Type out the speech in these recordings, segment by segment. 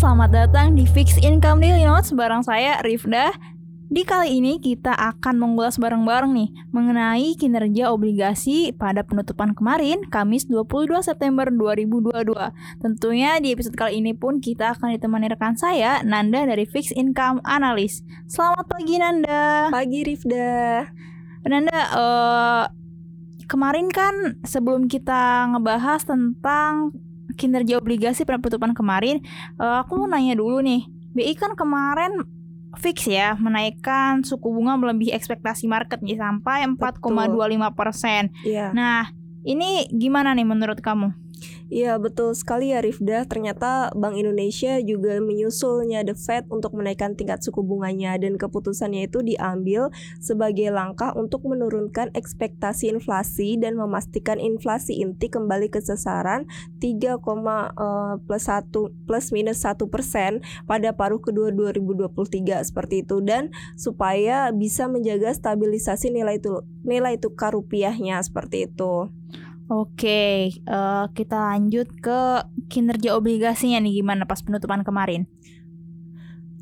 selamat datang di Fix Income Daily Notes bareng saya Rifda. Di kali ini kita akan mengulas bareng-bareng nih mengenai kinerja obligasi pada penutupan kemarin Kamis 22 September 2022. Tentunya di episode kali ini pun kita akan ditemani rekan saya Nanda dari Fix Income Analyst. Selamat pagi Nanda. Pagi Rifda. Nanda, uh, kemarin kan sebelum kita ngebahas tentang kinerja obligasi pada penutupan kemarin, uh, aku mau nanya dulu nih. BI kan kemarin fix ya menaikkan suku bunga melebihi ekspektasi market nih sampai 4,25 persen. Iya. Nah, ini gimana nih menurut kamu? Iya betul sekali ya Rifda. Ternyata Bank Indonesia juga menyusulnya The Fed untuk menaikkan tingkat suku bunganya dan keputusannya itu diambil sebagai langkah untuk menurunkan ekspektasi inflasi dan memastikan inflasi inti kembali ke sasaran 3, uh, plus 1 plus minus 1 persen pada paruh kedua 2023 seperti itu dan supaya bisa menjaga stabilisasi nilai itu nilai tukar rupiahnya seperti itu. Oke, uh, kita lanjut ke kinerja obligasinya nih gimana pas penutupan kemarin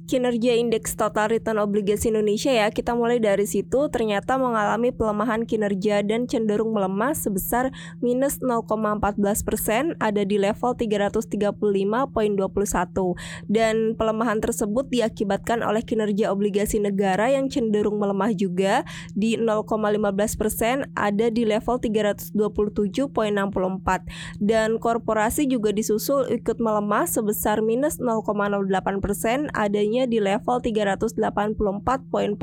kinerja indeks total return obligasi Indonesia ya, kita mulai dari situ ternyata mengalami pelemahan kinerja dan cenderung melemah sebesar minus 0,14 persen ada di level 335.21 dan pelemahan tersebut diakibatkan oleh kinerja obligasi negara yang cenderung melemah juga di 0,15 persen ada di level 327.64 dan korporasi juga disusul ikut melemah sebesar minus 0,08 persen adanya di level 384.49.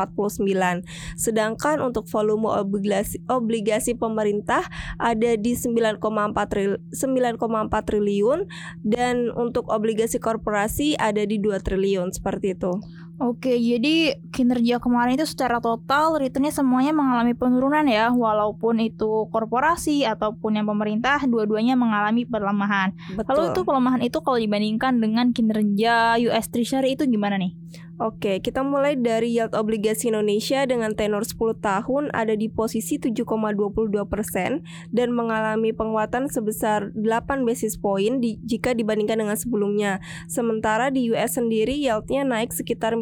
Sedangkan untuk volume obligasi obligasi pemerintah ada di 9,4 tril, 9,4 triliun dan untuk obligasi korporasi ada di 2 triliun seperti itu. Oke, jadi kinerja kemarin itu secara total returnnya semuanya mengalami penurunan ya, walaupun itu korporasi ataupun yang pemerintah, dua-duanya mengalami pelemahan. Betul. Lalu itu pelemahan itu kalau dibandingkan dengan kinerja US Treasury itu gimana nih? Oke, kita mulai dari yield obligasi Indonesia dengan tenor 10 tahun ada di posisi 7,22 persen dan mengalami penguatan sebesar 8 basis point di, jika dibandingkan dengan sebelumnya. Sementara di US sendiri yieldnya naik sekitar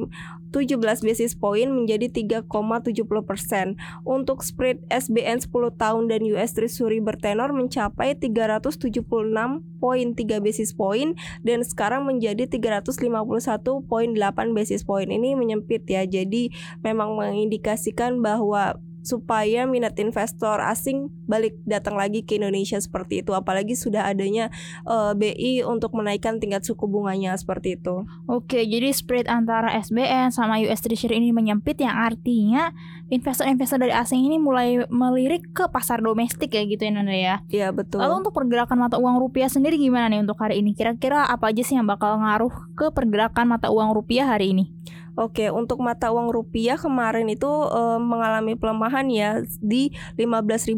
17 basis point menjadi 3,70 persen. Untuk spread SBN 10 tahun dan US Treasury bertenor mencapai 376,3 basis point dan sekarang menjadi 351,8 basis point ini menyempit ya. Jadi memang mengindikasikan bahwa supaya minat investor asing balik datang lagi ke Indonesia seperti itu apalagi sudah adanya uh, eh, BI untuk menaikkan tingkat suku bunganya seperti itu. Oke, jadi spread antara SBN sama US Treasury ini menyempit yang artinya investor-investor dari asing ini mulai melirik ke pasar domestik ya gitu ya Nanda ya. Iya, betul. Lalu untuk pergerakan mata uang rupiah sendiri gimana nih untuk hari ini? Kira-kira apa aja sih yang bakal ngaruh ke pergerakan mata uang rupiah hari ini? Oke, untuk mata uang rupiah kemarin itu uh, mengalami pelemahan ya di 15.018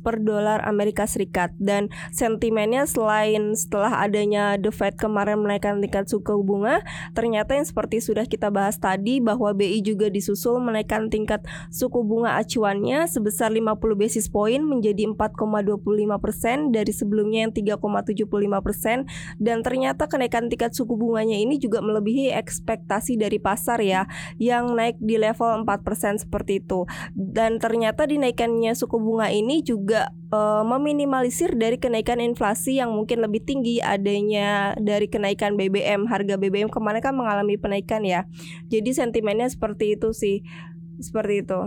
per dolar Amerika Serikat. Dan sentimennya selain setelah adanya The Fed kemarin menaikkan tingkat suku bunga, ternyata yang seperti sudah kita bahas tadi bahwa BI juga disusul menaikkan tingkat suku bunga acuannya sebesar 50 basis point menjadi 4,25 persen dari sebelumnya yang 3,75 persen. Dan ternyata kenaikan tingkat suku bunganya ini juga melebihi ekspektasi dari pasar pasar ya yang naik di level 4% seperti itu. Dan ternyata dinaikannya suku bunga ini juga uh, meminimalisir dari kenaikan inflasi yang mungkin lebih tinggi adanya dari kenaikan BBM. Harga BBM kemarin kan mengalami penaikan ya. Jadi sentimennya seperti itu sih. Seperti itu.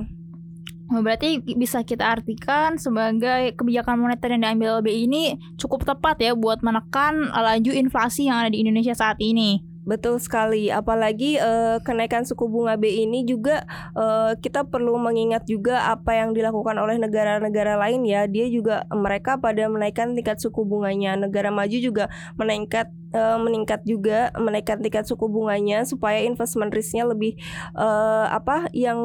Oh, berarti bisa kita artikan sebagai kebijakan moneter yang diambil BI ini cukup tepat ya buat menekan laju inflasi yang ada di Indonesia saat ini. Betul sekali, apalagi uh, kenaikan suku bunga B ini juga uh, kita perlu mengingat juga apa yang dilakukan oleh negara-negara lain ya. Dia juga mereka pada menaikkan tingkat suku bunganya. Negara maju juga meningkat uh, meningkat juga menaikkan tingkat suku bunganya supaya investment risknya lebih uh, apa yang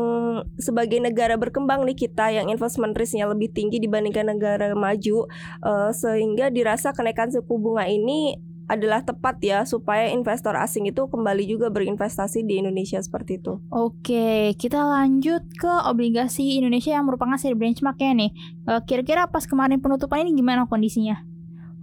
sebagai negara berkembang nih kita yang investment risknya lebih tinggi dibandingkan negara maju uh, sehingga dirasa kenaikan suku bunga ini adalah tepat ya supaya investor asing itu kembali juga berinvestasi di Indonesia seperti itu. Oke, kita lanjut ke obligasi Indonesia yang merupakan seri benchmarknya nih. Eh, kira-kira pas kemarin penutupan ini gimana kondisinya?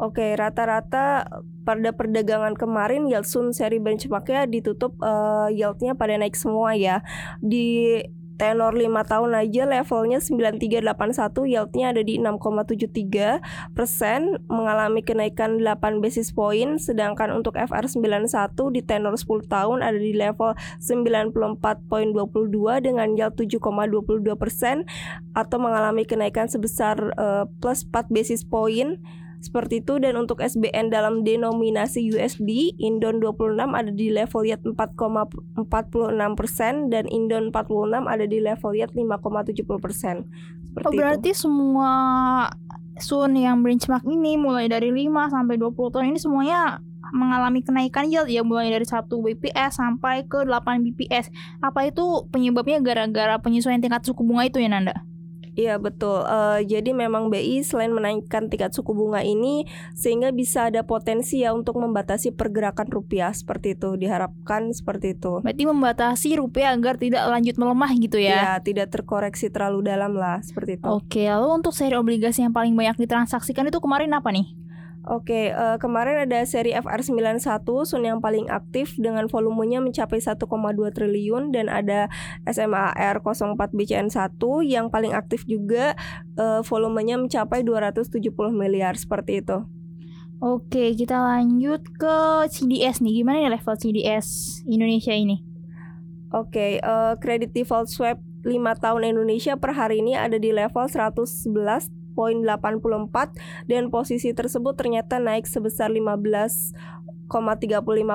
Oke, rata-rata pada perdagangan kemarin yield Sun seri benchmarknya ditutup uh, yieldnya pada naik semua ya di tenor 5 tahun aja levelnya 9381 yieldnya ada di 6,73 persen mengalami kenaikan 8 basis point sedangkan untuk FR91 di tenor 10 tahun ada di level 94.22 dengan yield 7,22 persen atau mengalami kenaikan sebesar uh, plus 4 basis point seperti itu dan untuk SBN dalam denominasi USD Indon 26 ada di level yield 4,46% dan Indon 46 ada di level yield 5,70%. Seperti oh, berarti itu. semua Sun yang benchmark ini mulai dari 5 sampai 20 tahun ini semuanya mengalami kenaikan yield ya mulai dari 1 BPS sampai ke 8 BPS. Apa itu penyebabnya gara-gara penyesuaian tingkat suku bunga itu ya Nanda? Iya betul. Uh, jadi memang BI selain menaikkan tingkat suku bunga ini sehingga bisa ada potensi ya untuk membatasi pergerakan rupiah seperti itu diharapkan seperti itu. Berarti membatasi rupiah agar tidak lanjut melemah gitu ya? Iya tidak terkoreksi terlalu dalam lah seperti itu. Oke lalu untuk seri obligasi yang paling banyak ditransaksikan itu kemarin apa nih? Oke, uh, kemarin ada seri FR91 Sun yang paling aktif dengan volumenya mencapai 1,2 triliun dan ada SMAR 04 BCN1 yang paling aktif juga uh, volumenya mencapai 270 miliar seperti itu. Oke, kita lanjut ke CDS nih. Gimana nih level CDS Indonesia ini? Oke, uh, credit default swap 5 tahun Indonesia per hari ini ada di level 111 0,84 dan posisi tersebut ternyata naik sebesar 15,35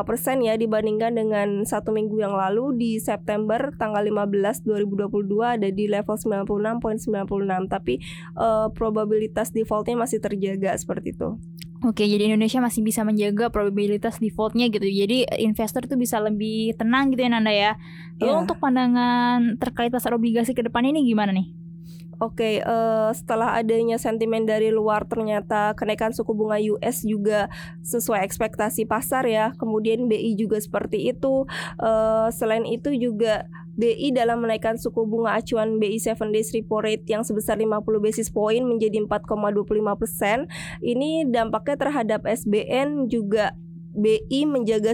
persen ya dibandingkan dengan satu minggu yang lalu di September tanggal 15 2022 ada di level 96,96 tapi uh, probabilitas defaultnya masih terjaga seperti itu. Oke, jadi Indonesia masih bisa menjaga probabilitas defaultnya gitu. Jadi investor itu bisa lebih tenang gitu ya Nanda ya. Lalu yeah. untuk pandangan terkait pasar obligasi ke depan ini gimana nih? Oke, okay, uh, eh, setelah adanya sentimen dari luar ternyata kenaikan suku bunga US juga sesuai ekspektasi pasar ya. Kemudian BI juga seperti itu. Uh, selain itu juga BI dalam menaikkan suku bunga acuan BI 7 days repo rate yang sebesar 50 basis point menjadi 4,25 persen. Ini dampaknya terhadap SBN juga BI menjaga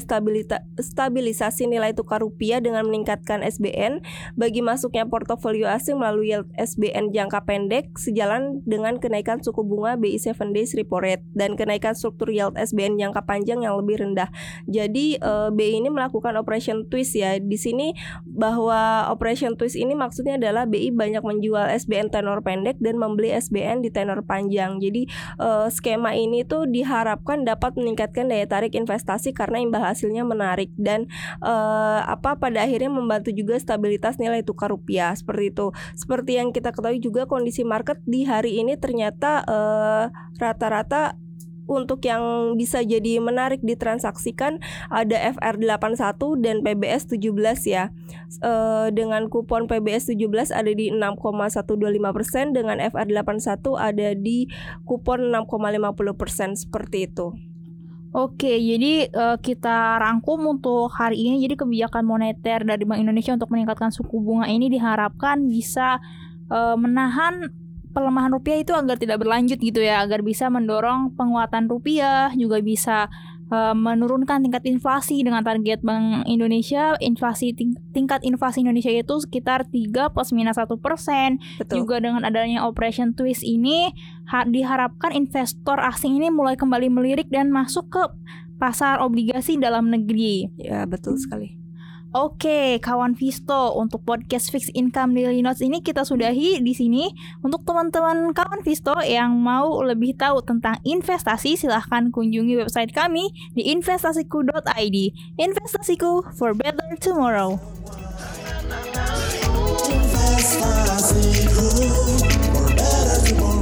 stabilisasi nilai tukar rupiah dengan meningkatkan SBN bagi masuknya portofolio asing melalui SBN jangka pendek sejalan dengan kenaikan suku bunga BI 7 days repo rate dan kenaikan struktur yield SBN jangka panjang yang lebih rendah. Jadi eh, BI ini melakukan operation twist ya. Di sini bahwa operation twist ini maksudnya adalah BI banyak menjual SBN tenor pendek dan membeli SBN di tenor panjang. Jadi uh, skema ini tuh diharapkan dapat meningkatkan daya tarik investasi karena imbal hasilnya menarik dan uh, apa pada akhirnya membantu juga stabilitas nilai tukar rupiah seperti itu. Seperti yang kita ketahui juga kondisi market di hari ini ternyata eh, rata-rata uh, untuk yang bisa jadi menarik ditransaksikan ada FR81 dan PBS 17 ya. E, dengan kupon PBS 17 ada di 6,125% dengan FR81 ada di kupon 6,50% seperti itu. Oke, jadi uh, kita rangkum untuk hari ini. Jadi kebijakan moneter dari Bank Indonesia untuk meningkatkan suku bunga ini diharapkan bisa uh, menahan pelemahan rupiah itu agar tidak berlanjut gitu ya, agar bisa mendorong penguatan rupiah, juga bisa uh, menurunkan tingkat inflasi dengan target Bank Indonesia. Inflasi ting tingkat inflasi Indonesia itu sekitar 3 plus minus satu persen. Juga dengan adanya operation twist ini diharapkan investor asing ini mulai kembali melirik dan masuk ke pasar obligasi dalam negeri. Ya betul sekali Oke, kawan Visto, untuk podcast Fix Income Daily Notes ini kita sudahi di sini. Untuk teman-teman kawan Visto yang mau lebih tahu tentang investasi, silahkan kunjungi website kami di investasiku.id. Investasiku for better tomorrow. Investasiku for better tomorrow.